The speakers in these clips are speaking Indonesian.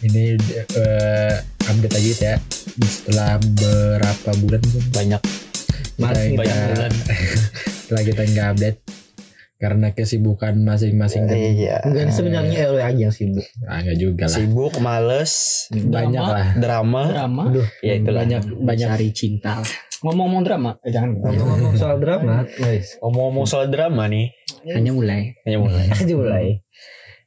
ini eh, update lagi ya. Setelah berapa bulan tuh banyak. Kita, Masih banyak kita- bulan. setelah kita nggak update karena kesibukan masing-masing kan. Iya. Enggak sebenarnya LW aja yang sibuk. ah, nggak juga lah. Sibuk males banyak Drama. lah. Drama. Drama. Aduh, ya itulah. banyak banyak. Cari cinta. Ngomong-ngomong drama eh, jangan. Ngomong-ngomong soal drama, guys. ngomong-ngomong soal drama nih. Hanya mulai. Hanya mulai. Aja mulai.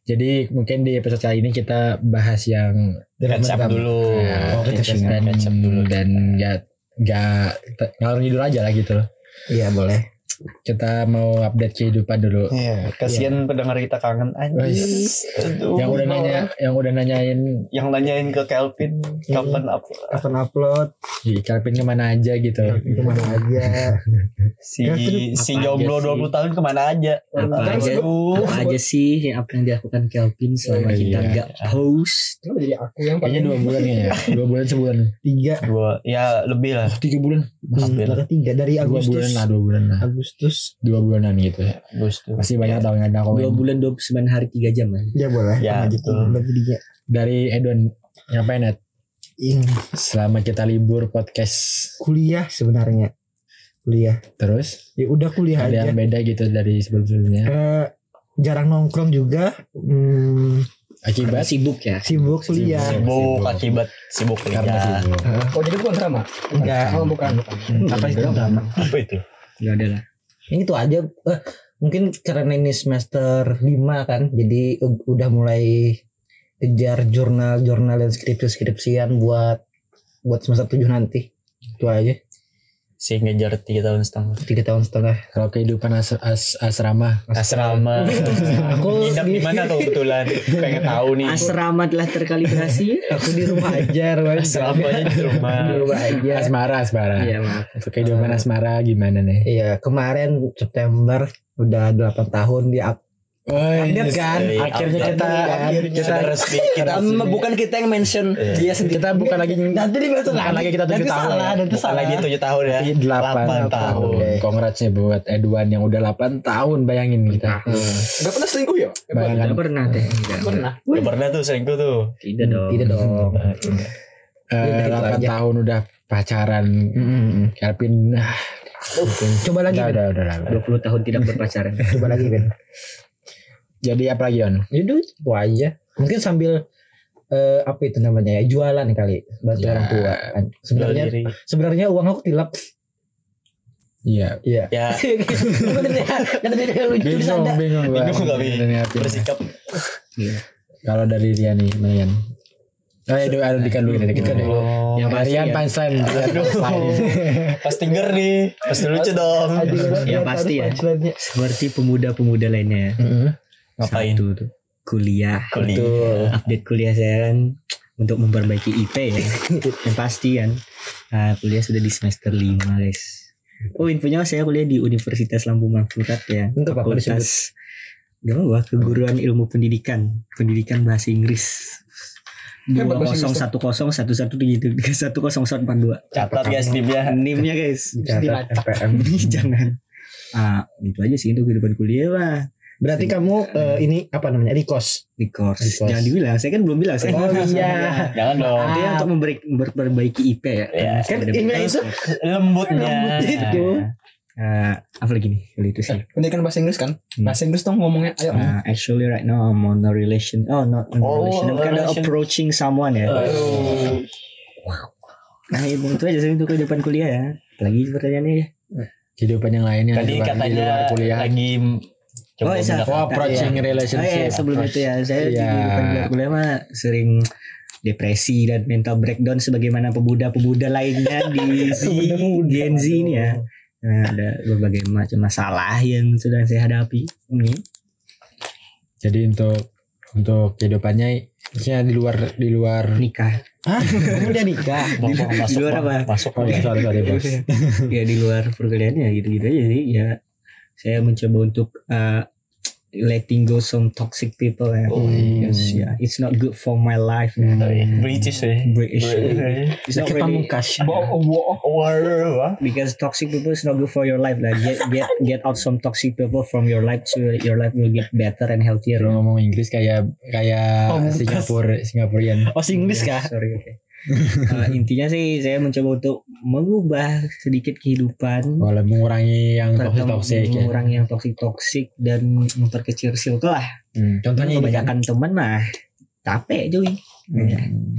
Jadi mungkin di episode kali ini kita bahas yang catch up dulu ya, Oh, catch up dulu. dan nggak nggak ngalor ngidul aja lah gitu loh Iya, boleh. Kita mau update kehidupan dulu Iya, kasihan pendengar kita kangen. Aduh. yang udah nanya yang udah nanyain yang nanyain ke Kelvin kapan up Kapan upload? di Calvin ke mana aja gitu Ke mana aja? si Kelvin, si jomblo aja sih? 20 tahun ke mana aja Apa aja? Apa aja sih yang apa yang dilakukan Kelvin selama Oh, kita iya. nggak host Kenapa jadi aku yang kayaknya dua bulan kayaknya dua bulan sebulan tiga? dua ya lebih lah tiga bulan Hampir. Tiga dari dua Agustus. bulan lah dua bulan lah Agustus. Dua bulanan gitu Agustus. Masih banyak tau nggak ada dua komen bulan 29 hari 3 jam kan Ya boleh. Ya, gitu. dari Edon ngapain Ed? Ini. Selama kita libur podcast. Kuliah sebenarnya. Kuliah. terus? Ya udah kuliah ada aja. yang beda gitu dari sebelum-sebelumnya? Eh, jarang nongkrong juga. Hmm, akibat? Sibuk ya. Sibuk kuliah. sibuk akibat sibuk karena kerja sibuk oh jadi bukan drama? Enggak. oh bukan. Bukan Apa itu? Drama? apa itu? Nggak ada lah Ini tuh aja. Eh, mungkin karena ini semester 5 kan, jadi udah mulai kejar jurnal-jurnal dan skripsi-skripsian buat buat semester 7 nanti. Itu aja. Si ngejar tiga tahun setengah. Tiga tahun setengah. kalau kehidupan as- as- asrama. Asrama. Aku nginep di mana tuh kebetulan? Pengen tahu nih. Asrama telah terkalibrasi. Aku di rumah aja, Ruan. asramanya di rumah. Di rumah aja. asmara asmara. Iya maaf. Kehidupan asmara gimana nih? Iya, kemarin September udah 8 tahun di up. Update kan? akhirnya Update. kita Akhirnya kita resmi kita bukan kita yang mention Iya. dia sendiri kita bukan lagi Nanti di bukan lagi kita tujuh Nanti tahun salah, ya. nanti salah. lagi tujuh tahun ya delapan Delapan tahun. tahun. Congrats nih buat Edwan yang udah 8 tahun bayangin kita. Gak pernah selingkuh ya Bayangkan Nggak pernah teh Nggak pernah Gak pernah tuh selingkuh tuh tidak dong Tidak dong. eh, Udah, itu 8 aja. tahun udah pacaran. Ah, Coba lagi, udah, udah, udah. 20 tahun tidak berpacaran Coba lagi, Ben. Jadi apa lagi On? Itu itu aja. Mungkin sambil eh, apa itu namanya ya jualan kali bantu Ya. orang tua. Sebenarnya Jual diri. sebenarnya uang aku tilap. Iya. Iya. ya Kata dia lucu di Bingung, sana. bingung, gua. Bingung Bi? Niatin. bersikap Kalau dari dia nih, Marian. Oh, ya, ada dikan dulu, dikan dulu. oh Yang pasti Marian ya. punchline. Punchline. pasti nger nih pasti lucu dong Ya, pasti ya. seperti pemuda-pemuda lainnya Mm-mm. Ngapain? Satu tuh. Kuliah. Kuliah update kuliah saya kan untuk memperbaiki IP ya. Yang pasti kan. Nah, kuliah sudah di semester 5 guys. Oh infonya saya kuliah di Universitas Lampung Mangkurat ya. Untuk apa fakultas Gak apa keguruan ilmu pendidikan. Pendidikan bahasa Inggris. Hebat dua kosong satu kosong satu satu tujuh satu kosong satu empat dua. Catat guys nimnya nimnya guys. Jangan. Ah itu aja sih untuk kehidupan kuliah lah Berarti kamu eh, ini apa namanya? Request. course Di course. jangan dibilang saya kan belum bilang saya Oh iya. jangan dong Nanti untuk memberi, memperbaiki IP ya. Iya. Kan Ada ini betul. itu lembutnya Lembut itu. Eh, apa lagi nih itu sih? pendidikan bahasa Inggris kan Hmm. bahasa Inggris dong ngomongnya ayo Uh, actually right now I'm on a relation. Oh, not on a Oh, relation. I'm kind of relation. approaching someone ya. Aduh. Nah, itu, itu aja sih untuk kehidupan kuliah ya. Lagi pertanyaannya ya. Kehidupan yang lainnya tadi di luar- di katanya luar kuliah. lagi coba Oh, iya. Oh, approaching Oh relationship. ya, sebelum itu ya, saya di Iya. kehidupan kuliah, mah sering depresi dan mental breakdown sebagaimana pemuda-pemuda lainnya di si Gen Z ini ya. Nah, ada berbagai macam masalah yang sudah saya hadapi. Ini Jadi untuk untuk kehidupannya maksudnya di luar di luar nikah. Hah? Udah nikah? Bang, bang, masuk di luar apa? masuk Oh, iya, sorry, sorry, bos. ya di luar perkuliahan ya gitu-gitu aja sih ya saya mencoba untuk eh, letting go some toxic people ya. Oh, Because, yeah, it's not good for my life. ya. British eh. British. British. It's not really. War. because toxic people is not good for your life lah. Get get get out some toxic people from your life so your life will get better and healthier. Lu ngomong Inggris kayak kayak Pamungkas. Singapura Singapurian. Oh, Inggris kah? Sorry, oke. Uh, intinya sih saya mencoba untuk mengubah sedikit kehidupan Kalau mengurangi yang toxic toxic ya. mengurangi yang toxic toxic dan memperkecil circle lah. Hmm, Contohnya kan. kebanyakan teman mah capek cuy. Ya. Hmm.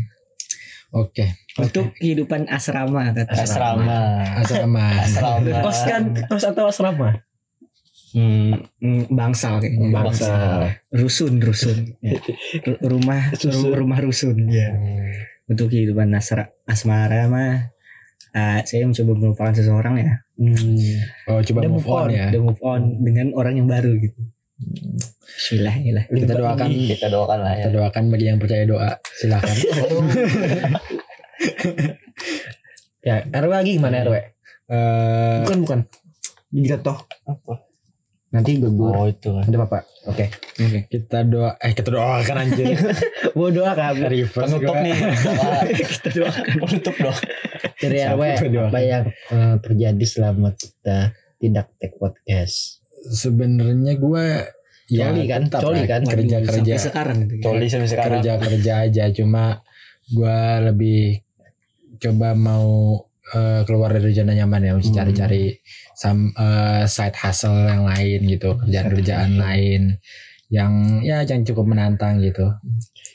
Oke. Untuk kehidupan asrama kata Asrama. Asrama. Asrama. Kos kan kos atau asrama? Hmm, hmm, bangsal kayaknya. Bangsa. Rusun, rusun. Ya. Ru- rumah ru- rumah rusun ya. Untuk kehidupan asra, asmara mah uh, saya mencoba melupakan seseorang ya. Oh coba Udah move move on on. ya. Dan move on dengan orang yang baru gitu. Bismillah ya lah. Kita doakan Kita doakan lah ya. kita doakan bagi yang percaya doa silakan. Ya, RW lagi gimana RW? Eh, Bukan bukan. Jatuh. Apa? Nanti gugur. Oh itu kan. Ada apa? Oke. kita doa eh kita doakan anjir. Mau doa? Reverse Penutup nih. Kita doakan. Penutup dong. Dari RW apa yang eh, terjadi selama kita tidak take podcast? Sebenarnya gue ya Coli kan? tetap Coli kan? kerja kerja Sampai sekarang gitu. Coli sampai sekarang. kerja kerja aja cuma gue lebih coba mau eh, keluar dari zona nyaman ya mesti Hmm. cari-cari some eh, side hustle yang lain gitu kerjaan kerjaan lain yang ya yang cukup menantang gitu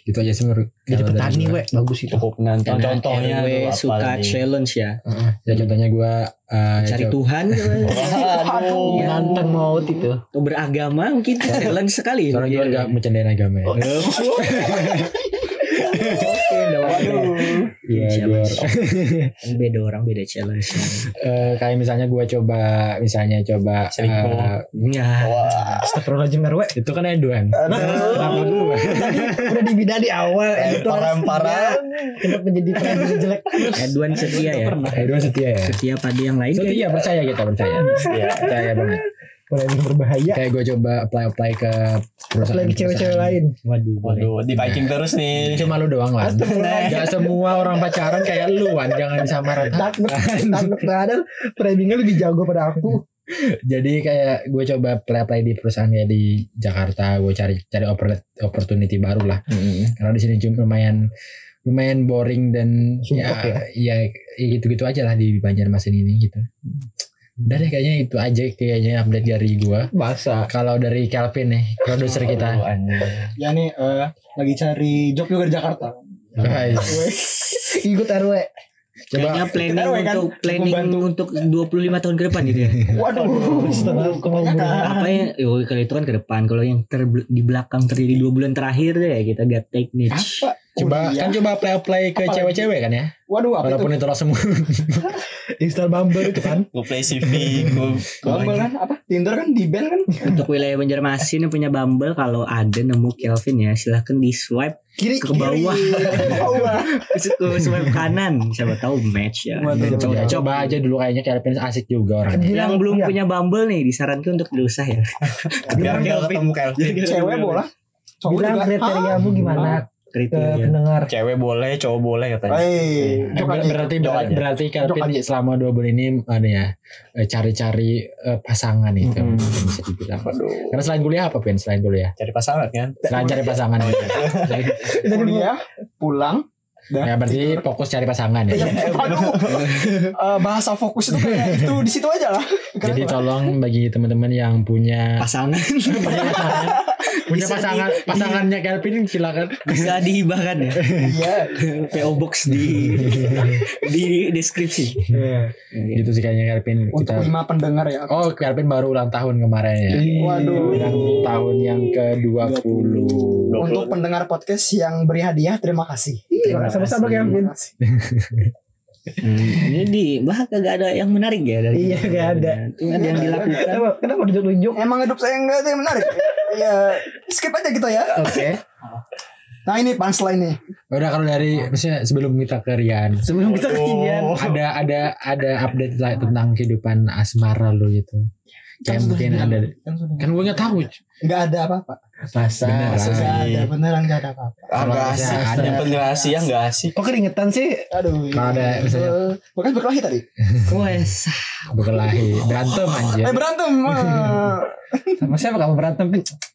itu aja sih menurut Jadi petani, gua. we, bagus itu. Cukup menantang. Karena Contohnya tuh apa suka nih? challenge ya. ya contohnya gue eh, Cari coba- Tuhan Aduh. Menantang maut itu. atau beragama mungkin challenge sekali. Soalnya gue gak mencandain agama ya. Waduh. Iya, Challenge. gua- Kan beda orang beda challenge. eh, kayak misalnya gue coba misalnya coba Selingkuh. eh, Ya. Wah. Astagfirullahaladzim RW. itu kan Edwan kenapa gue Udah dibina di awal. Eh, editor. parah-parah. Kenapa menjadi presiden jelek? Edwan setia ya. Edwan setia ya Setia pada yang lain. setia percaya kita percaya Iya. percaya banget Mulai berbahaya. kayak gue coba apply apply ke perusahaan Lagi cewek-cewek lain. Waduh. Waduh, di Viking terus nih. cuma lu doang Wan Astagfirullah. Gak semua orang pacaran kayak lu Wan jangan disamaran Takut, takut padahal framingnya lebih jago pada aku. jadi kayak gue coba apply apply di perusahaan kayak di Jakarta gue cari cari oppor- opportunity baru lah karena di sini cuma lumayan lumayan boring dan Sumpah ya, ya ya gitu-gitu aja lah di Banjarmasin ini gitu udah deh kayaknya itu aja kayaknya update dari gua Bahasa. kalau dari Calvin nih produser kita anjing. Ya nih eh, lagi cari job juga di Jakarta. guys Ikut RW. Kayaknya coba planning Kita kan untuk planning membantu. untuk 25 tahun ke depan gitu ya. Waduh. Apa ya? Yo, kalau itu kan ke depan. Kalau yang ter di belakang terjadi dua bulan terakhir deh ya kita gak take niche. Apa? Coba Kuliah. kan coba apply apply ke Apalagi? cewek-cewek kan ya Waduh, apa walaupun itu? itu semua Install Bumble itu kan. Gue play CV, gue Bumble kan apa? Tinder kan di band kan? Untuk wilayah Banjarmasin yang punya Bumble kalau ada nemu Kelvin ya silahkan di swipe Kiri Ke bawah. Ke bawah. ke swipe kanan siapa tahu match ya. Waduh. coba, coba aja dulu kayaknya Calvin asik juga orangnya Yang belum Iya. punya Bumble nih disarankan untuk berusaha ya. biar dia ketemu Kelvin. Cewek bola. Cowok Bilang kriteriamu gimana ke Kriteria. pendengar. Cewek boleh, cowok boleh katanya. Hei, Eh, jok ber- berarti Jok berarti, Calvin selama dua bulan ini ada ya eh, cari-cari eh, pasangan itu Hmm. mungkin bisa dibilang. Waduh. Karena selain kuliah apa Pin? Selain kuliah? Cari pasangan kan? Selain cari pasangan gitu. Kuliah, pulang. Ya berarti fokus cari pasangan ya. Aduh. Eh, bahasa fokus itu kayak itu di situ aja lah. Jadi tolong bagi teman-teman yang punya Pasangan punya pasangan pasangannya Calvin silakan. bisa dihibahkan ya. Iya. PO Box di di deskripsi. Gitu sih kayaknya Calvin Untuk kita. lima pendengar ya. Oh Calvin baru ulang tahun kemarin ya. Waduh. Yang tahun yang ke-20. Untuk pendengar podcast yang beri hadiah, terima kasih. Iya, sama-sama Kevin. Hmm, jadi bah kagak ada yang menarik ya dari Iya, nggak ada. Itu ada yang dilakukan. Kenapa, kenapa tunjuk-tunjuk? Emang hidup saya enggak ada yang menarik. ya, skip aja kita ya. Oke. Nah ini punchline nih. Udah kalau dari maksudnya sebelum kita ke Rian Sebelum kita kekinian. ada ada ada update lah tentang kehidupan asmara lu gitu. kayak mungkin ada Kan sudah. kan gue nggak tahu Nggak ada apa-apa. Masa Beneran. Nggak ada beneran nggak ada apa-apa. Ah, Kalau nggak asik. ada. Yang penting rahasia nggak asik. Kok keringetan sih? Aduh. Kalau ada misalnya- Eh, Bukan berkelahi tadi. Wes. berkelahi berantem anjir Eh berantem. ah. Sama siapa kamu berantem?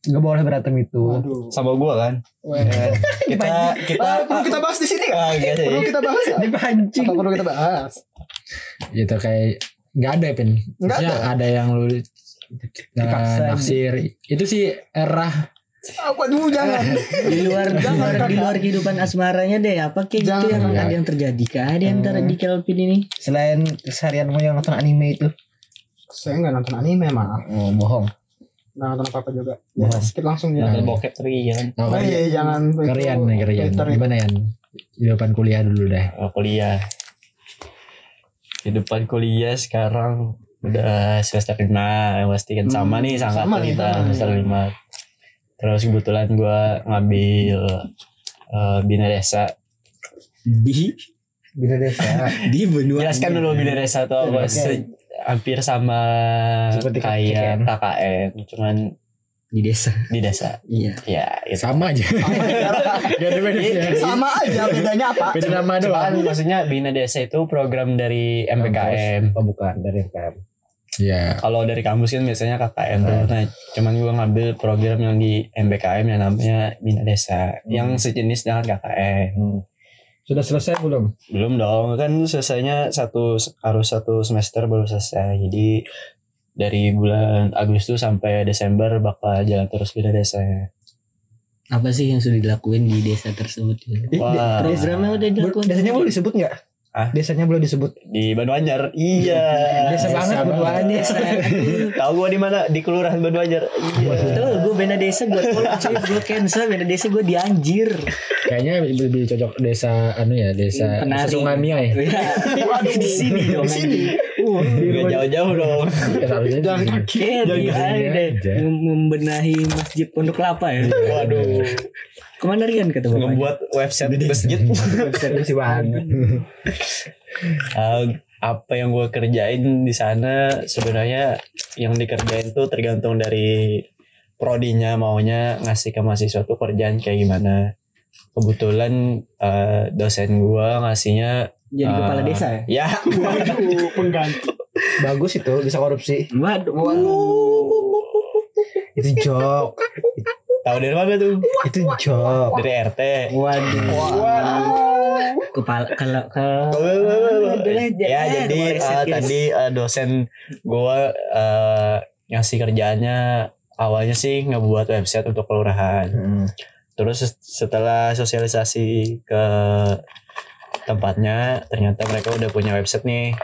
Gak boleh berantem itu. Sama gua kan. Weh. Kita kita Ah, perlu kita bahas di sini nggak? Ah, enggak sih. Perlu kita bahas nggak? Dipancing. Apa perlu kita bahas? gitu kayak nggak ada pin Nggak Maksudnya ada. ada yang lu Dipaksa. nah, naksir itu sih era Apa dulu jangan. di luar di luar, di kakak. luar kehidupan asmaranya deh apa kayak gitu Jangan, yang kakak. ada yang terjadi kah di antara Hmm. di Kelvin ini Selain keseharianmu yang nonton anime itu. Saya nggak nonton anime maaf. Oh, bohong. Nggak nonton apa apa juga. Ya, Bohong. skip langsung ya. Nonton bokep lagi kan. oh, Oh iya jangan. kerian nih kerian gimana ya kehidupan kuliah dulu deh Oh, kuliah. Kehidupan kuliah sekarang udah semester lima yang pasti kan sama Hmm, nih sama sama nih, kita sama semester lima. Terus kebetulan gua ngambil eh, bina desa. di Bina desa. di benua Jelaskan dulu bina desa tuh apa se- hampir sama Seperti kayak KKN. KKN, cuman di desa di desa. iya Ya, itu. sama aja gak ada bedanya Sama aja bedanya apa? beda nama Cuman doang maksudnya Bina Desa itu program dari MPKM. Oh bukan dari MKM. ya Kalau dari kampus kan biasanya KKN tuh. Hmm. Nah, cuman gua ngambil program yang di MPKM yang namanya Bina Desa, yang sejenis dengan KKN. Hmm. Sudah selesai belum? Belum dong, kan selesainya satu harus satu semester baru selesai. Jadi dari bulan Agustus sampai Desember bakal jalan terus Bina Desa. apa sih yang sudah dilakuin di desa tersebut Wah. programnya udah dilakuin Desanya boleh disebut nggak? Hah? Desanya boleh disebut. Di Banduanyar. Iya. Desa banget desa Tahu gua di mana? Di Kelurahan Banduanyar. Iya. Tuh gue beda desa gue cuy gue cancel beda desa gue dianjir kayaknya lebih, lebih cocok desa anu ya desa Penari. Sungai Miai Waduh di sini dong Di sini. Gak jauh-jauh dong. Ya, Jangan kaki. Jangan mem- membenahi masjid Pondok Kelapa ya. Waduh. Ke mana Rian kata bapaknya? Ngebuat website masjid. Masih banget. Uh, apa yang gue kerjain di sana sebenarnya yang dikerjain tuh tergantung dari prodinya maunya ngasih ke mahasiswa tuh kerjaan kayak gimana. Kebetulan uh, dosen gue ngasihnya Jadi Ah. kepala desa ya? ya Waduh pengganti. Bagus itu bisa korupsi. Waduh. Itu jok. tahu dari mana tuh Itu jok. dari RT. Waduh. Wow. Kepala kalau kalau ya jadi uh, tadi uh, dosen gue uh, ngasih kerjaannya awalnya sih ngebuat website untuk kelurahan. Hmm. Terus setelah sosialisasi ke tempatnya, ternyata mereka udah punya website nih.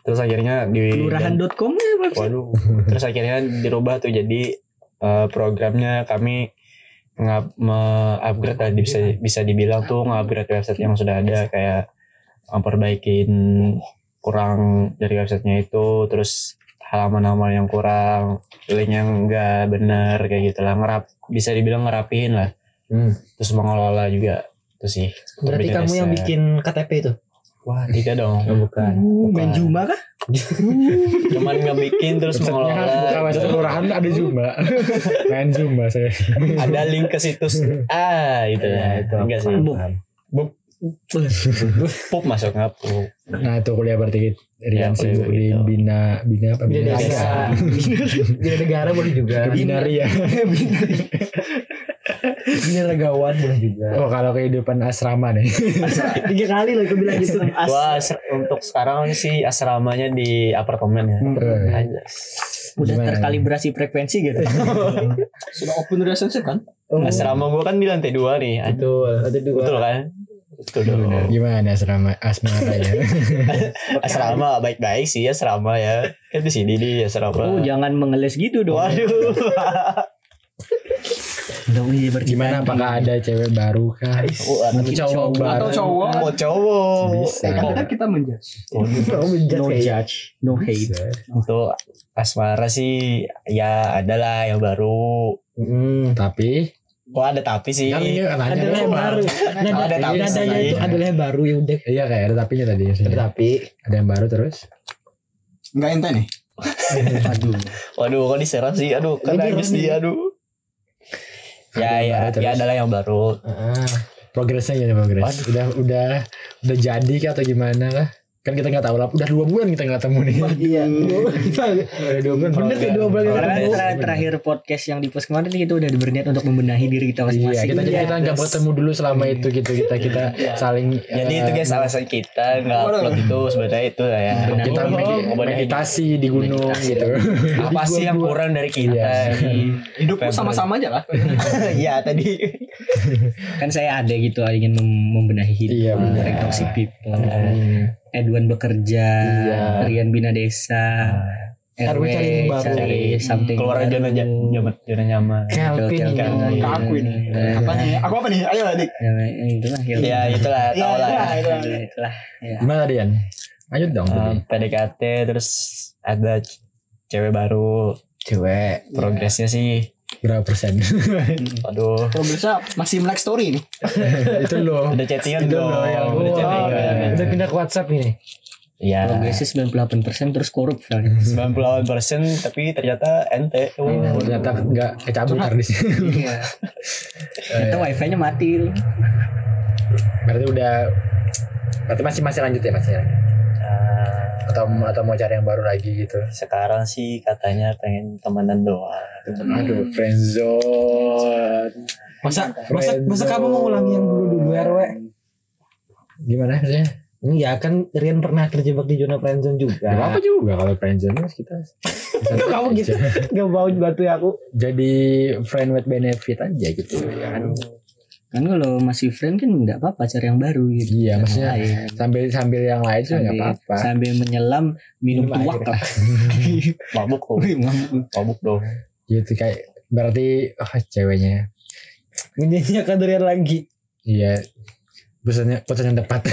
Terus akhirnya di kelurahan.com ya website. Waduh. Terus akhirnya dirubah tuh jadi eh, programnya kami nge-upgrade lah bisa bisa dibilang tuh nge-upgrade website yang sudah ada kayak memperbaikin kurang dari websitenya itu terus halaman-halaman yang kurang link yang enggak bener kayak gitu lah ngerap bisa dibilang ngerapihin lah Hmm. terus mengelola juga itu sih. Berarti Bikin kamu yang bikin KTP itu? wah tiga dong. Oh, bukan. Main Juma kah? cuman ngebikin terus Websitenya mengelola bukan website kelurahan ada Zumba main Zumba saya. Ada link ke situs. Ah itu ya itu. enggak sih. Buk. pup masuk nggak pup. Nah itu kuliah berarti Rian Ya, sibuk kuliah di gitu. bina bina apa? Bina bina desa. Bina negara boleh juga. bina ria. Bina legawan boleh juga. oh kalau kehidupan asrama nih Tiga kali loh aku bilang gitu. as- untuk sekarang sih asramanya di apartemen ya Eh, aja Udah Gimana? terkalibrasi frekuensi gitu. Sudah open relationship kan? asrama gua kan di lantai dua nih Betul. Ada dua. betul kan betul dong gimana asrama asmara ya asrama baik-baik sih asrama ya kan di sini di asrama Oh jangan mengeles gitu dong. waduh Udah iya berarti gimana apakah ada cewek baru kah atau cowok baru Atau cowok? oh cowok Bisa. Eh, kan kita menjudge. Oh, menjudge No judge, no hate. untuk asmara sih ya ada lah yang baru Hmm. tapi oh ada tapi sih kan ini Adalah yang baru. Nada, ada tapi nadanya itu adalah yang baru ya udah. iya kayak ada tapinya tadi Ada tapi ada yang baru terus Enggak ente nih. Waduh. Waduh, kok diserang sih? Aduh, kan Roni. dia, aduh. Ya, ya, baru ya adalah yang baru. Ah, progresnya gimana progres? Udah udah udah jadi kah atau gimana kah? Kan kita nggak tahu lah. Udah dua bulan kita nggak ketemu nih. Iya. Udah dua bulan. Bener sih dua bulan Karena ketemu. terakhir, terakhir podcast yang di post kemarin kita udah berniat untuk membenahi diri kita Iya, masing-masing. kita jadi Iya. kita nggak ketemu dulu selama itu gitu kita kita saling. Jadi eh, itu guys alasan kita nggak upload itu sebenarnya itu ya. Benar. kita med- meditasi di gunung gitu. Apa sih yang kurang dari kita? Iya. Hidupku sama-sama aja lah. Iya tadi. Kan saya ada gitu ingin mem- membenahi hidup Iya, benar. dari toxic people. Hmm. Edwan bekerja, Iya. Rian bina desa, RW cari yang baru. cari something Keluar baru. zona zona zona nyaman. Kelvin Kelvin. Ke aku ini. Apa nih? Aku apa nih? Ayo lah, Dik. Ya, itulah ya. Ya itulah Iya, lah. itulah, ya. itulah. Itulah, itulah. Ya. Gimana Dian? Lanjut dong. Tadi. PDKT terus ada cewek baru Cewek progresnya sih berapa persen? aduh Kalau bisa masih melek story nih. itu loh. udah chattingan Itu dong loh yang udah Wah, chattingan Udah pindah ke WhatsApp ini. ya Progresnya 98% terus korup soalnya. 98 persen tapi ternyata ente Oh, oh, ternyata nggak kecabut di sini. Iya. Ternyata wifi-nya mati. Berarti udah berarti masih masih lanjut ya masih lanjut. Ah, atau atau mau cari yang baru lagi gitu. sekarang sih katanya pengen temenan doang Aduh, friendzone. Masa masa masa kamu mau ulangi yang dulu dulu RW? Gimana maksudnya? Iya kan Rian pernah terjebak di zona friendzone juga. Gak apa juga kalau friendzone mas kita. Kamu gitu. Gak mau bantu aku. Jadi friend with benefit aja gitu ya kan. Kan kalau masih friend kan nggak apa-apa cari yang baru gitu. Iya, maksudnya lain. sambil sambil yang lain juga nggak apa-apa. Sambil menyelam minum Minum tuak air. lah. mabuk kok mabuk. mabuk dong Gitu kayak berarti oh, ceweknya. Menyanyikan Rian lagi. Iya. Pesannya pesan yang tepat.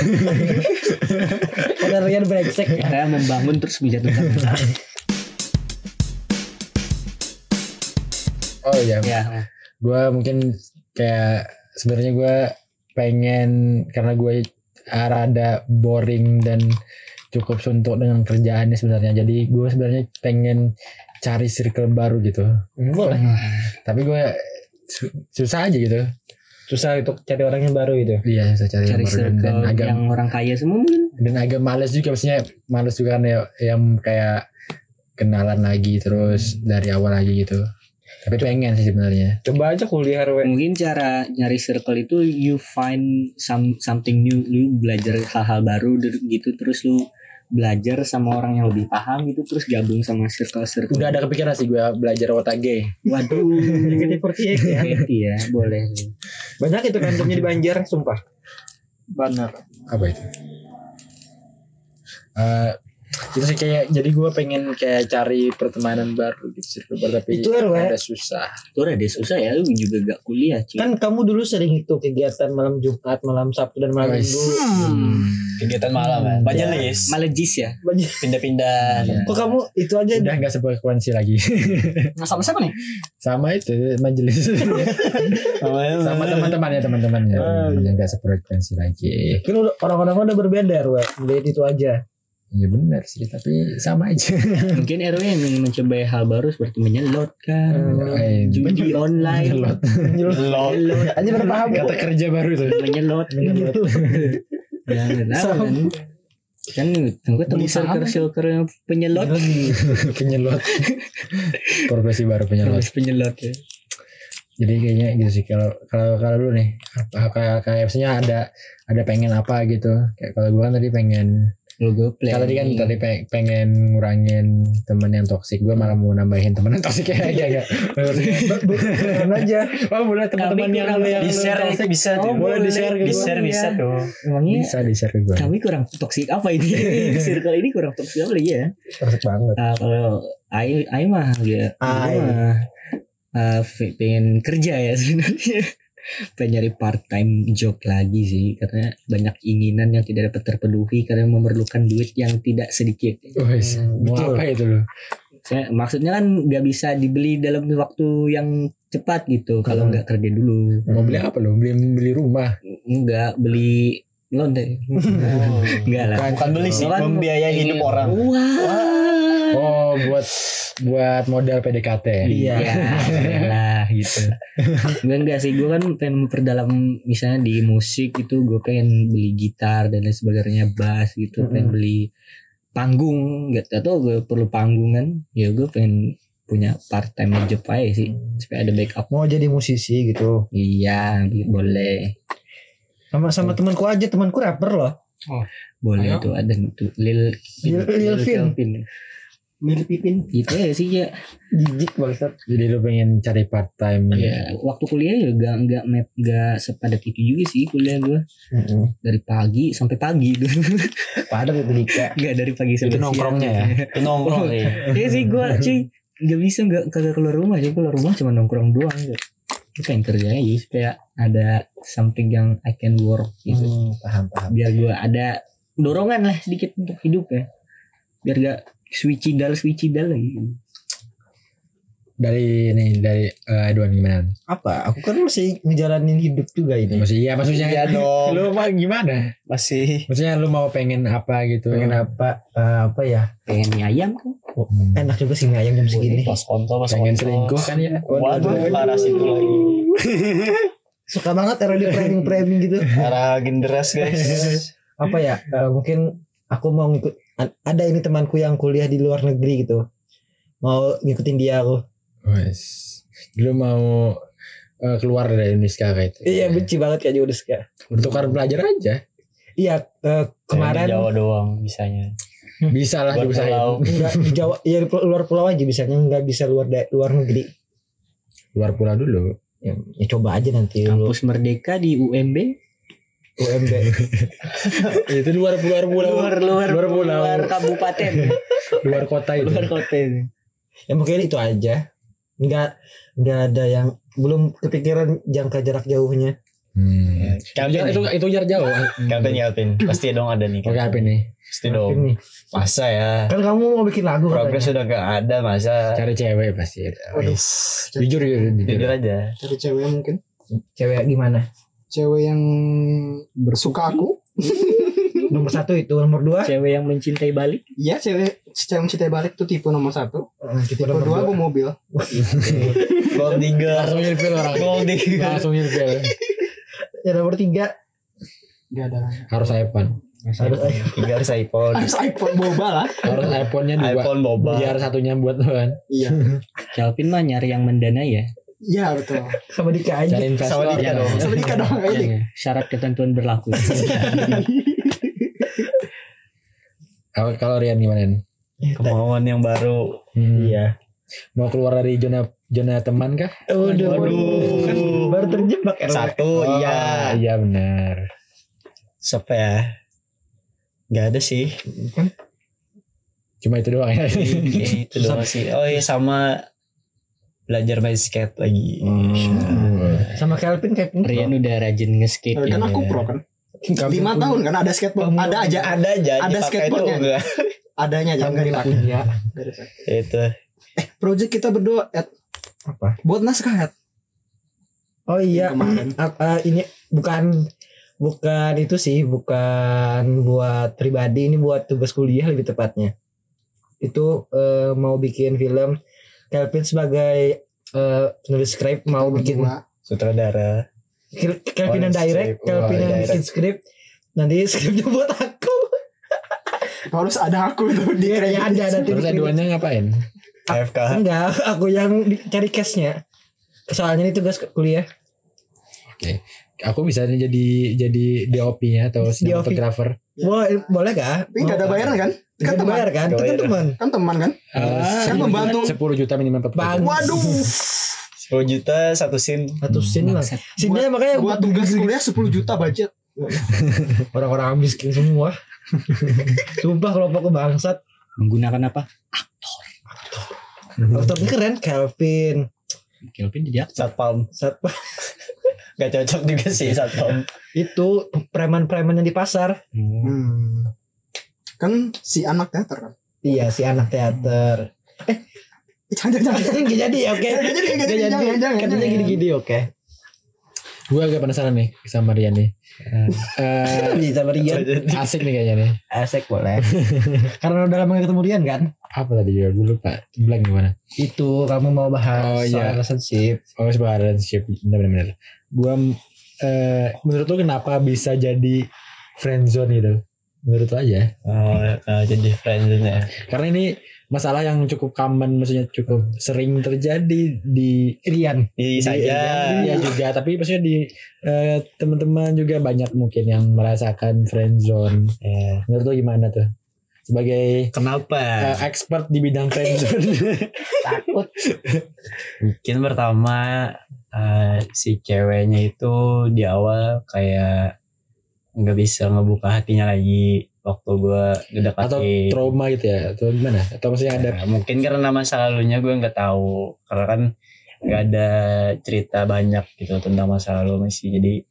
Karena Rian brengsek. Saya membangun terus menjatuhkan. oh iya, ya. gue mungkin kayak sebenarnya gue pengen karena gue rada boring dan cukup suntuk dengan kerjaannya sebenarnya jadi gue sebenarnya pengen cari circle baru gitu Boleh. tapi gue su- susah aja gitu Susah untuk cari orang yang baru gitu. iya susah cari, Cari yang baru dan, agak yang orang kaya semua mungkin. dan agak males juga maksudnya males juga kan ya yang kayak kenalan lagi terus dari awal lagi gitu tapi pengen sih sebenarnya Coba aja kuliah RW. Mungkin cara nyari circle itu you find some something new, lu belajar hal-hal baru gitu terus lu belajar sama orang yang lebih paham gitu terus gabung sama circle-circle. udah ada kepikiran sih gue belajar otak gay Waduh. JKT48 ya. Iya, boleh. Banyak itu randomnya di Banjar, sumpah. Benar. apa itu Eh itu sih kayak jadi gue pengen kayak cari pertemanan baru gitu circle baru tapi Itu RW. ada susah udah deh susah ya lu juga gak kuliah cuy. Kan kamu dulu sering itu kegiatan malam Jumat, malam Sabtu dan malam. Minggu. Hmm. kegiatan malam kan majelis Malegis ya. Banyak. pindah-pindah Iya. Kok kamu itu aja udah nggak sefrekuensi lagi Nah, sama siapa nih? sama itu majelis sama teman-temannya teman-temannya yang nggak sefrekuensi lagi Kan orang-orang udah berbeda RW. Lihat itu aja. Ya benar sih tapi sama aja. Mungkin RW yang ingin mencoba hal baru seperti menyelot kan, Eh, judi online, menyelot. Lo menyelot, Aja berpaham. kata kerja baru tuh. Menyelot, menyelot. Jangan tahu kan. Kan gue temu circle circle penyelot, penyelot. Profesi baru penyelot. Terus penyelot ya. jadi kayaknya gitu sih kalau kalau kalau dulu nih apa kayak kayak maksudnya ada ada pengen apa gitu. Kayak kalau gue kan tadi pengen Lu gue play. kalau tadi kan tadi pe- pengen ngurangin temen yang toksik gue malah mau nambahin temen yang toksik kayak aja Bukan aja. oh boleh teman-teman yang yang di share itu bisa Oh, boleh di-share ke di share bisa tuh Emangnya bisa di share ke gue kami kurang toksik apa ini? circle ini kurang toksik apa lagi ya? Toxic banget. Ah, kalau Ai Ai mah ya, Ai. Ai mah ah, pengen kerja ya sebenarnya. Pengen nyari part time job lagi sih karena banyak inginan yang tidak dapat terpenuhi karena memerlukan duit yang tidak sedikit. Wes, mau betul. apa itu lo Saya, maksudnya kan nggak bisa dibeli dalam waktu yang cepat gitu kalau Hmm. nggak kerja dulu. mau beli apa lo beli beli rumah Nggak beli loan deh. Nggak lah. bukan beli sih Kan membiayai hidup orang Wah. Oh, buat buat model PDKT. Iya. Iya, lah gitu. Enggak enggak sih, gue kan pengen memperdalam misalnya di musik itu gue pengen beli gitar dan lain sebagainya, bass gitu, Mm-mm. pengen beli panggung, gak tau gue perlu panggung kan, ya gue pengen punya part time job aja sih supaya ada backup. Mau jadi musisi gitu. Iya, boleh, Sama sama temanku aja, temanku rapper loh. boleh Ayo. tuh ada tuh Lil Lil- Lil Vin. Kelvin. Milih Pipin. Itu ya sih ya. Jijik bangsat. Jadi lu pengen cari part time Ya, waktu kuliah ya gak nggak map gak sepadat itu juga sih kuliah gue dari pagi sampai pagi dulu. Padat itu Dika. Gak dari pagi sampai Itu nongkrongnya ya? Itu nongkrong sih. Iya sih gue cuy Gak bisa gak kagak keluar rumah Jadi keluar rumah cuma nongkrong doang gitu. Gue pengen kerja aja supaya ada something yang I can work gitu. Hmm, paham paham. Biar gue ada dorongan lah sedikit untuk hidup ya. Biar gak switchidal switchidal lagi. dari ini dari eh, Edwan gimana? Apa? Aku kan masih ngejalanin hidup juga ini. Masih iya maksudnya Iya dong. lu mau gimana? Masih Maksudnya lu mau pengen apa gitu? Pengen apa? eh, apa ya? Pengen mie ayam kan. Enak juga sih mie ayam jam segini. pas kontol pas pengen selingkuh kan ya? Waduh, parah sih itu lagi. Suka banget era di framing framing gitu. Parah genderas guys. Apa ya? eh, mungkin aku mau ngikut. Ada ini temanku yang kuliah di luar negeri gitu. Mau ngikutin dia aku. Wes. Lu mau eh, keluar dari Niska kayak itu? Iya benci banget kayak Judeska. Bertukar belajar aja. Iya eh, Kemarin Jawa doang bisanya. Bisa lah diusahain. pulau. enggak di Jawa iya di luar pulau aja bisanya nggak bisa luar da- luar negeri. Luar pulau dulu. Ya, ya coba aja nanti Kampus Merdeka di UMB. UMB. itu luar luar pulau. Luar luar luar pulau. luar kabupaten. luar kota itu. luar kota. ya mungkin itu aja. Nggak nggak ada yang belum kepikiran jangka jarak jauhnya. Hmm. Calvin itu itu jarak jauh. Calvin Calvin. Pasti dong ada nih. Oke apa nih? Pasti dong. Ini. Masa ya. Kan kamu mau bikin lagu Progres sudah gak ada masa. Cari cewek pasti. Jujur jujur. Jujur jujur. aja. Cari cewek mungkin. Cewek gimana? Cewek yang bersuka aku. Nomor satu itu, nomor dua. Cewek yang mencintai balik. Iya cewek cewek mencintai balik tuh tipe nomor satu. Eh, Tipe nomor dua gue mobil. Gold digger. Langsung nyilpil orang. Gold digger. Langsung nyilpil. Ya nomor tiga Gak ada. Harus iPhone. harus. Tiga harus iPhone. Harus iPhone boba lah. Harus iPhone-nya dua. iPhone boba. Biar satunya buat lu kan. Iya. Calvin mah nyari yang mendanai ya. Iya betul. sama Dika aja. Sama Dika dong. Sama Dika dong. Iya, Syarat ketentuan berlaku. Kalau kalau Rian gimana? Ren? Kemauan yang baru. Hmm. Iya. Mau keluar dari zona zona teman kah? Waduh. Waduh. Kan baru terjebak RW. Satu iya. Iya benar. Siapa ya? Gak ada sih. Cuma itu doang ya. Iya, itu doang sih. Oh iya sama belajar main skate lagi. Sama Kelvin Kelvin. Rian udah rajin nge-skate Kan ya. aku pro kan. Lima tahun kan ada skateboard. Kamu- Ada aja. Ada aja. Ada skateboardnya. enggak. Adanya aja. Kamu Enggak nggak dipakai. dipakai. Itu. Project kita berdua Ed, Apa? buat naskah Ed. Oh iya. Kemarin. Ah, ah, ini bukan bukan itu sih, bukan buat pribadi, ini buat tugas kuliah lebih tepatnya. Itu eh, mau bikin film Kelvin sebagai eh, penulis skrip mau bikin. Sutradara. Kel- Kelvin yang Oh, direct. Kelvin Oh, yang bikin skrip. Nanti skripnya buat aku. Harus ada aku tuh di Dia kayaknya ada nanti. Terus aduannya ngapain? AFK. Enggak, aku yang di- cari cashnya. Soalnya ini tugas kuliah. Aku bisa jadi jadi DOP-nya atau cinematographer. Boleh, boleh gak? Tapi nggak ada bayaran kan? Kan Kan teman. bayar kan? Itu kan teman. Kan teman kan? Ah, Kan membantu. 10 juta minimal per. Waduh. 10 juta satu scene. Satu scene lah. Scene-nya makanya Buat tugas kuliah 10 juta budget. orang-orang miskin semua. Sumpah kelompok bangsat. Menggunakan apa? Tapi keren Kelvin. Calvin jadi apa? Satpam. Satpam. Gak cocok juga sih satpam. Itu preman-preman yang di pasar. Hmm. Kan si anak teater kan? Iya si anak teater. Eh, Jangan jangan jangan. Gak jadi oke. Nggak jadi, nggak Gak jadi, jadi. jangan, jangan, Katanya jangan. gini-gini oke. gue agak penasaran nih sama Rian nih. Eh, Di sama Rian asik nih kayaknya nih. asik boleh karena udah lama gak ketemu Rian kan Apa tadi juga gue lupa. Blank gimana? itu kamu mau bahas Oh, iya. soal relationship Oh sebuah relationship bener-bener. Gue eh, menurut lo kenapa bisa jadi friendzone gitu? Menurut lo aja. Oh, eh, jadi friendzone ya. Karena ini masalah yang cukup common, maksudnya cukup sering terjadi di Rian Di di- saja. Iya juga, tapi maksudnya di eh, teman-teman juga banyak mungkin yang merasakan friendzone. Ya. Menurut lo gimana tuh? Sebagai Kenapa? eh, expert di bidang friendzone. takut Mungkin pertama eh, si ceweknya itu di awal kayak nggak bisa ngebuka hatinya lagi waktu gue atau ngedeketin. trauma gitu ya atau gimana? Atau maksudnya ada Nah, mungkin karena masa lalunya gue nggak tahu. Karena kan nggak ada cerita banyak gitu tentang masa lalu masih jadi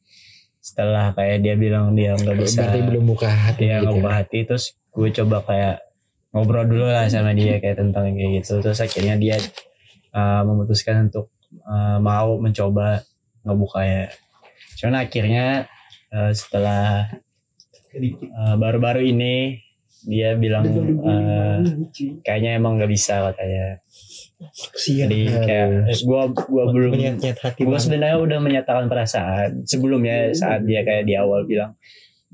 setelah kayak dia bilang dia nggak bisa berarti belum buka hati dia gitu ngebuka hati terus gue coba kayak ngobrol dulu lah sama dia kayak tentang kayak gitu. Terus akhirnya dia uh, memutuskan untuk uh, mau mencoba ngebuka ya. Cuman akhirnya uh, setelah uh, baru-baru ini dia bilang uh, kayaknya emang nggak bisa katanya. Jadi kayak gue gue belum menyet hati gue sebenarnya udah menyatakan perasaan sebelumnya saat dia kayak di awal bilang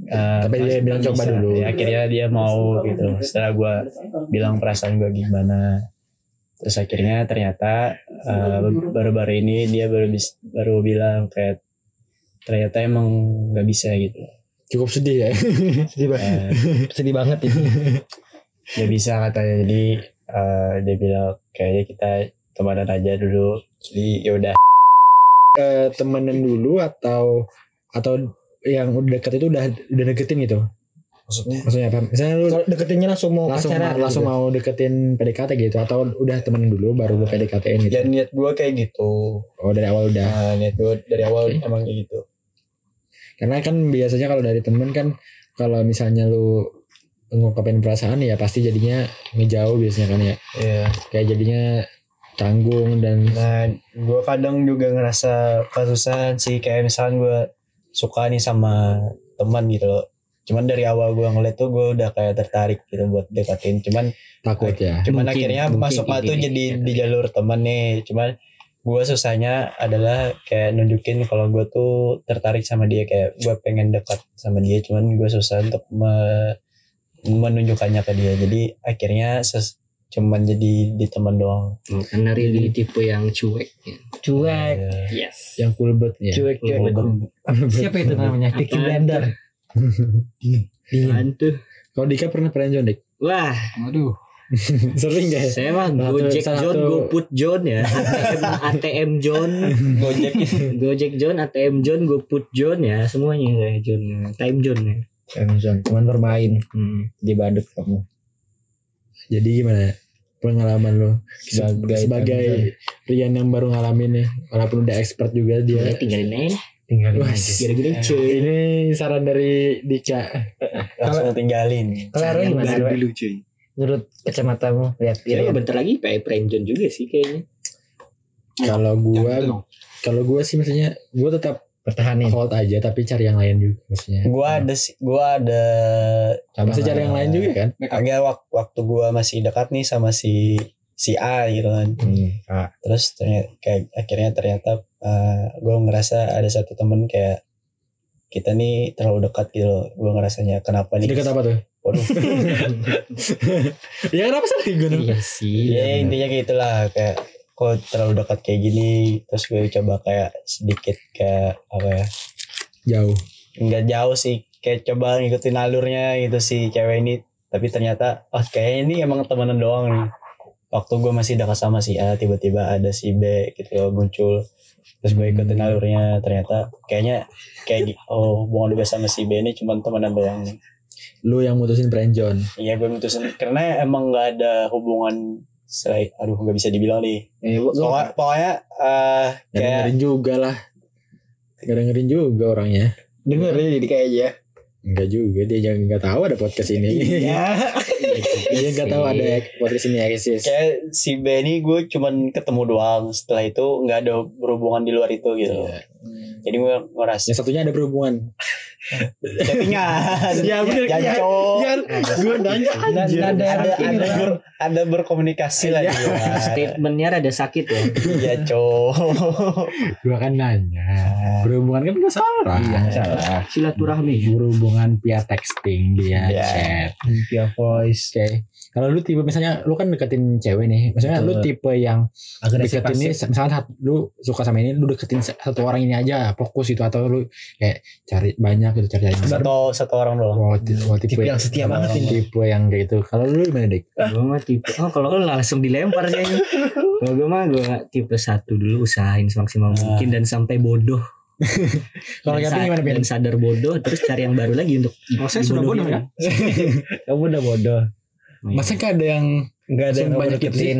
eh, Tapi dia "Mas, bilang coba bisa." dulu. Ya, akhirnya dia mau gitu. Setelah gue bilang perasaan gue gimana. Terus akhirnya ternyata eh, baru-baru ini dia baru baru bilang kayak ternyata emang nggak bisa gitu. Cukup sedih ya? Sedih banget Eh, sedih banget itu nggak bisa katanya. Jadi eh, dia bilang kayaknya kita temenan aja dulu. Jadi ya yaudah Eh, temenan dulu atau atau yang udah deket itu udah udah deketin gitu? Maksudnya? Maksudnya apa? Misalnya lu kalau deketinnya langsung mau langsung pacaran langsung gitu. mau deketin PDKT gitu atau udah temenan dulu baru lu PDKT-in gitu ya niat gue kayak gitu. Oh dari awal udah. Nah, niat gue dari awal emang kayak gitu. Karena kan biasanya kalau dari temen kan kalau misalnya lu ngungkapin perasaan ya pasti jadinya ngejauh biasanya kan ya Iya. kayak jadinya canggung dan Nah, gue kadang juga ngerasa kesusahan sih kayak misalnya gue suka nih sama teman gitu loh. Cuman dari awal gue ngeliat tuh gue udah kayak tertarik gitu buat deketin. Cuman takut ya cuman Mungkin- akhirnya mungkin masuknya kayak tuh jadi di jalur temen nih. Cuman gue susahnya adalah kayak nunjukin kalau gue tuh tertarik sama dia kayak gue pengen dekat sama dia. Cuman gue susah untuk me- menunjukkannya ke dia. Jadi akhirnya ses- cuman jadi di teman doang. Oh, karena Rili tipe yang cuek ya. cuek Iya. Yes. yang full bird ya cuek cuek siapa itu namanya Diki Apaan Blender Apaan tuh? kalau Dika pernah friendzone dik Wah, Aduh. sering gak ya saya mah Satu- Gojek salah John, satu- GoPut John ya. ATM, ATM John, Gojek Gojek John, ATM John, GoPut John ya, semuanya saya John. Time John ya. friendzone cuman bermain Hmm. di badut kamu jadi gimana pengalaman lo Sebagai sebagai Rian yang baru ngalamin nih walaupun udah expert juga dia Ya, tinggalin aja. tinggal Wah, Gara-gara cuy. ini saran dari Dika langsung tinggalin. kalau gimana dulu cuy. Menurut kacamatanya lihat Ya, bentar lagi kayak Friendzone juga sih kayaknya. kalau gua kalau gua sih maksudnya gua tetap pertahanin hold aja tapi cari yang lain juga maksudnya Gua ada sih- gua ada masih cari yang lain juga kan agak wak- waktu gua masih dekat nih sama si si A gitu kan. hmm. ah. Terus ternyata kayak akhirnya ternyata uh, gua ngerasa ada satu temen kayak kita nih terlalu dekat gitu loh. Gua ngerasanya kenapa nih? dekat apa tuh Waduh. ya kenapa sih gue iya sih ya intinya kayak itulah kayak kok terlalu dekat kayak gini terus gue coba kayak sedikit kayak apa ya? Jauh. Nggak jauh sih kayak coba ngikutin alurnya gitu si cewek ini tapi ternyata oh kayaknya ini emang temenan doang nih. Waktu gue masih dekat sama si A tiba-tiba ada si B gitu loh, muncul. Terus gue ikutin Hmm. alurnya ternyata kayaknya kayak oh hubungan gue sama si B ini cuma temenan doang nih lu yang mutusin friendzone iya gue mutusin. Karena emang nggak ada hubungan selain aduh nggak bisa dibilang nih. Eh, gua, gua, pokoknya, pokoknya eh, Gak kayak dengerin juga lah. Gak dengerin juga orangnya. Denger ya jadi kayak aja. Enggak juga dia jangan nggak tahu ada podcast ini. Iya. Dia nggak tahu ada podcast ini eksis kayak si B ini gue cuman ketemu doang. Setelah itu nggak ada berhubungan di luar itu gitu. Iya. jadi gue ngerasa yang satunya ada berhubungan chattingan ya bener ya ya kan gue nanya Dan anjir ada ada ada, ber- ada berkomunikasi lah Iya. dia. Statementnya rada sakit ya. Iya cowok. gue kan nanya berhubungan kan nggak salah Iya, salah. Silaturahmi. berhubungan via texting dia Iya. chat via voice oke kalau lu tipe misalnya lu kan deketin cewek nih maksudnya lu tipe yang agresif deketin ini misalnya saat lu suka sama ini lu deketin satu orang ini aja fokus itu atau lu kayak cari banyak gitu cari cari Satu satu orang doang. Oh, tipe, oh, tipe, Tipe yang setia banget ini. tipe yang kayak gitu kalau lu gimana dek Gue mah tipe oh kalau lu langsung dilempar kayaknya. Kalau gue mah gue tipe satu dulu usahain semaksimal mungkin dan sampai bodoh. kalau sa- gimana Dan Pin? sadar bodoh terus cari yang baru lagi untuk Oh, saya sudah bodoh ya? kamu udah bodoh masa gak ada yang nggak ada yang banyak deketin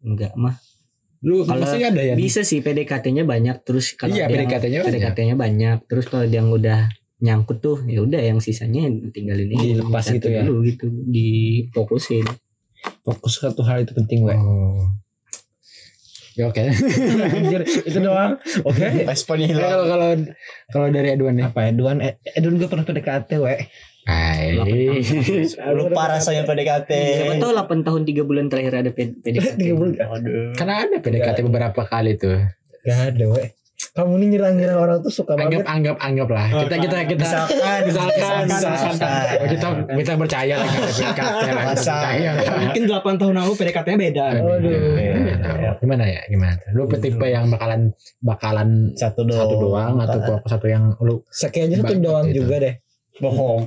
Enggak mah. lu Kalau ada yang Bisa sih PDKT-nya banyak terus kalau iya PDKT-nya banyak. PDKT-nya banyak terus kalau yang udah nyangkut tuh ya udah yang sisanya tinggalin aja Dilepas gitu ya? dulu gitu difokusin fokus satu hal itu penting we oh. ya oke anjir itu doang oke Responnya Eh, hilang. kalau kalau kalau dari Edwan nih apa ya Duan eh eh, Duan gue pernah PDKT we Hai. Lu parah saya PDKT. siapa tahu 8 tahun 3 bulan terakhir ada PDKT Tiga bulan. Aduh. Karena ada PDKT beberapa kali tuh. Gak ada we kamu ini nyerang-nyerang orang tuh suka Anggap banget anggap anggap lah. Kita kita kita Misalkan, misalkan misalkan. misalkan Oh, kita kita percaya lah kalau PDKT lah. kita. Percaya. Mungkin 8 tahun lalu PDKT-nya beda. Aduh. Iya. Gimana ya? Gimana? Lu tipe yang bakalan bakalan Satu doang. satu doang atau fokus satu yang lu Kayaknya satu doang itu. juga deh bohong.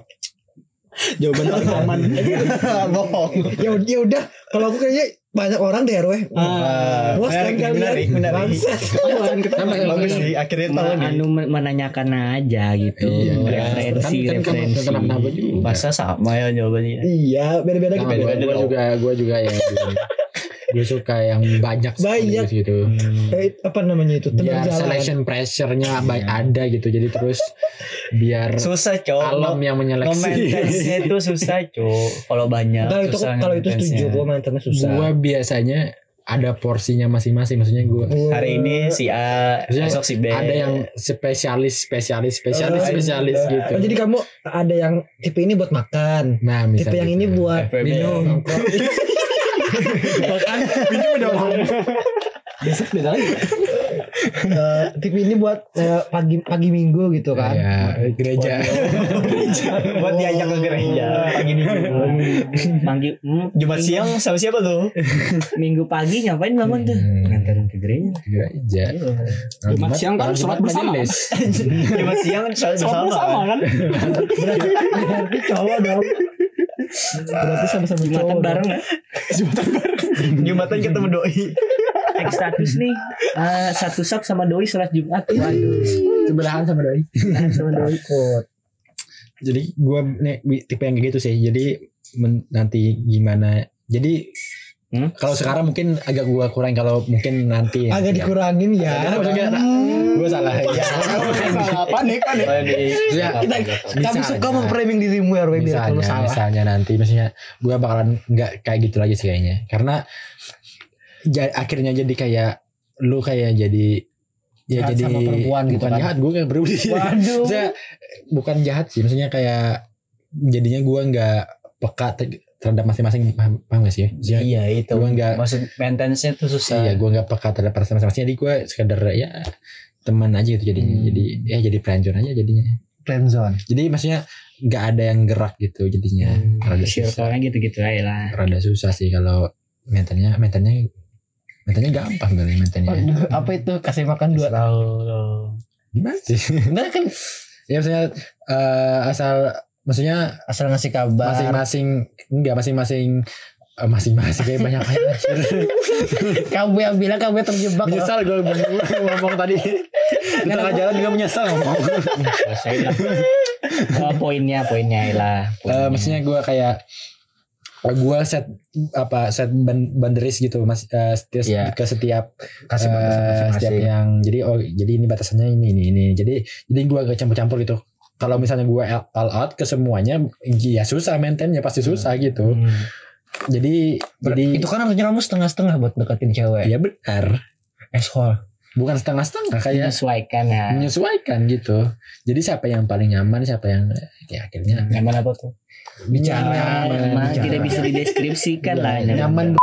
Jawaban paling aman. bohong. ya udah- ya udah kalau aku kayaknya banyak orang deh RW Ah, Wah, menarik, kalian menarik, menarik. bangsat. Bagus sih, akhirnya tahu nih. anu men- menanyakan aja gitu Iya. referensi Kan- kan referensi kenapa- kenapa juga. Masa sama ya jawabannya. iya beda-beda Nah, gitu gua, beda-beda gua dong. juga gua juga ya gue suka yang banyak Banyak. gitu Eh, apa namanya itu teman biar jalan selection pressure-nya baik ada gitu jadi terus biar Susah, Cok. alam yang menyeleksi itu susah, Cok. Kalau banyak. kalau itu susah kalau itu setuju gue mantannya susah gua biasanya ada porsinya masing-masing maksudnya gua Hari ini si A, Maksudnya besok si B. ada yang spesialis spesialis spesialis Oh, spesialis Oh, gitu jadi kamu ada yang tipe ini buat makan nah tipe yang ini gitu. buat FWB. minum makan minum udah mau Besok beda lagi. Eh, tipe ini buat eh, pagi pagi minggu gitu kan. Ya gereja. Buat diajak ke gereja. pagi minggu. manggil hmm, Jumat siang sama siapa tuh? minggu pagi ngapain bangun tuh? Hmm. nganterin ke gereja. Gereja. Nah, Jumat siang kan sholat bersama. Jumat siang sama Sama sama kan? berarti cowok dong berarti sama-sama jumatan cowok bareng ya? Jumatan ketemu doi. Tag status nih. Eh, satu sub sama doi sholat jumat. Waduh. Sebelahan sama doi. Sama doi. Ikut. jadi gua nih tipe yang kayak gitu sih. Jadi men- nanti gimana jadi Hmm? kalau sekarang mungkin agak gua kurang kalau mungkin nanti ya. agak dikurangin Ya, ya maksudnya gue salah. Ya. Salah, panik panik. Ya, kita kami suka memframing dirimu ya Roy biar misalnya, salah. misalnya nanti. Maksudnya gue bakalan nggak kayak gitu lagi sih kayaknya. Karena ja- akhirnya jadi kayak lu kayak jadi ya Jahat jadi sama perempuan gitu bukan kan. jahat gue kayak berubah. Waduh. Bukan jahat sih. Maksudnya kayak jadinya gue nggak peka terhadap masing-masing paham, paham gak sih? Maksudnya Iya itu. Gua nggak- Maksud maintenance-nya tuh susah. iya gue nggak peka terhadap perasaan masing-masing. Jadi gue sekedar ya teman aja gitu jadinya. Hmm. jadi ya jadi friendzone aja jadinya. Friendzone jadi maksudnya nggak ada yang gerak gitu jadinya. Hmm. rada susah. circle-nya gitu-gitu aja lah. Rada susah sih kalau mentalnya mentalnya mentalnya gampang kali mentalnya. Aduh, apa itu? Kasih makan dua. Tahu gimana sih? Nah kan ya maksudnya eh, asal maksudnya asal ngasih kabar. Masing-masing enggak masing-masing eh, masing-masing kayak banyak banget kamu yang bilang kamu yang terjebak. Menyesal gue ngomong tadi. Di tengah jalan juga menyesal ngomong. Oh, poinnya poinnya lah Eh, poinnya. maksudnya gue kayak gue set apa set ban- banderis gitu mas eh, setiap Iya. ke setiap kasih batasan setiap yang jadi oh jadi ini batasannya ini ini ini. Jadi jadi gue gak campur-campur gitu kalau misalnya gue all out ke semuanya ya susah maintainnya pasti susah gitu. Hmm. jadi jadi itu kan harusnya kamu setengah-setengah buat deketin cewek. Ya benar. Eshol bukan setengah-setengah kayak menyesuaikan ya. menyesuaikan gitu. Jadi siapa yang paling nyaman siapa yang ya akhirnya nyaman apa tuh? Bicara. Nyaman. Nyaman, tidak bicara. bisa dideskripsikan lah nyaman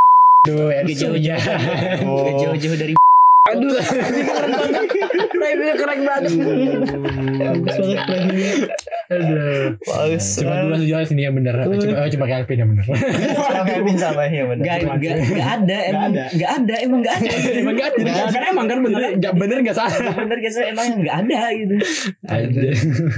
do Gak jauh-jauh. Gak jauh-jauh dari Aduh, Rhyme-nya keren banget. Bagus banget rhyme-nya. aduh. Cuma dua sejauh sini yang bener. Cuma cuma Calvin yang bener. Kevin sama ya benar. Gak, gak, ada emang ada. Gak ada emang gak ada. Emang gak ada. Kan emang kan bener. gak bener gak salah. Bener gak sih emang gak ada gitu. Aja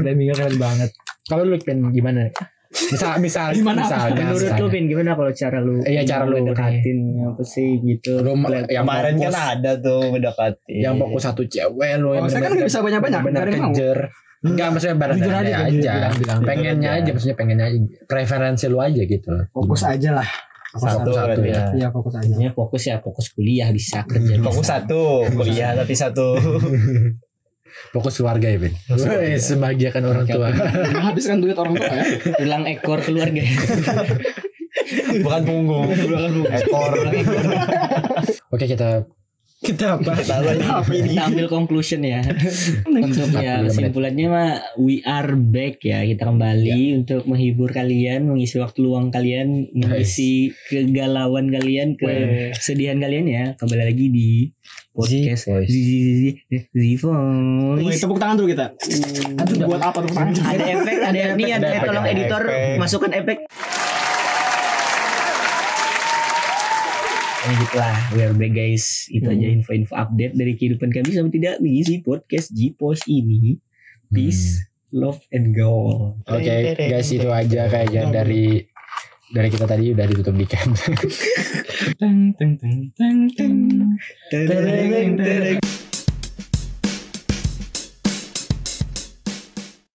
Rhyme-nya keren banget. kalau lu pengen gimana misal misal Gimana? misalnya Menurut lu misalnya. Pin gimana kalau cara lu Iya, cara lu Dekatin apa sih gitu lu yang Kemarin fokus, kan ada tuh mendekati. yang fokus satu cewek lu Oh, saya kan bener-bener- bisa banyak-banyak, bener nggak ada yang mau. kejer Enggak maksudnya barang Jujur aja, aja, jujur, bilang, pengennya aja aja. maksudnya pengennya aja preferensi lu aja gitu Fokus aja lah. satu, satu ya Iya fokus aja. Intinya fokus ya fokus kuliah bisa kerja bisa. Fokus satu, kuliah tapi satu. fokus keluarga ya Ben sebahagiakan orang tua. Habiskan duit orang tua ya. tulang ekor keluarga. Bukan punggung. Ekor. oke kita Kita apa? Kita ambil conclusion ya. Untuk ya 45 menit. kesimpulannya mah we are back ya. Kita kembali untuk menghibur kalian mengisi waktu luang kalian mengisi kegalauan kalian kesedihan kalian ya. Kembali lagi di podcast Voice. Z Z Z Woi, Voice. Tepuk tangan dulu kita. Aduh, buat apa tepuk tangan? ada efek ada nih ada tolong editor masukkan efek. Nah, gitulah we are back guys. Itu aja info-info update dari kehidupan kami. Sama tidak di si podcast G-Post ini. Peace love and go oke guys itu aja kayaknya dari dari kita tadi udah ditutup di camp Teng, teng, teng, teng, teng.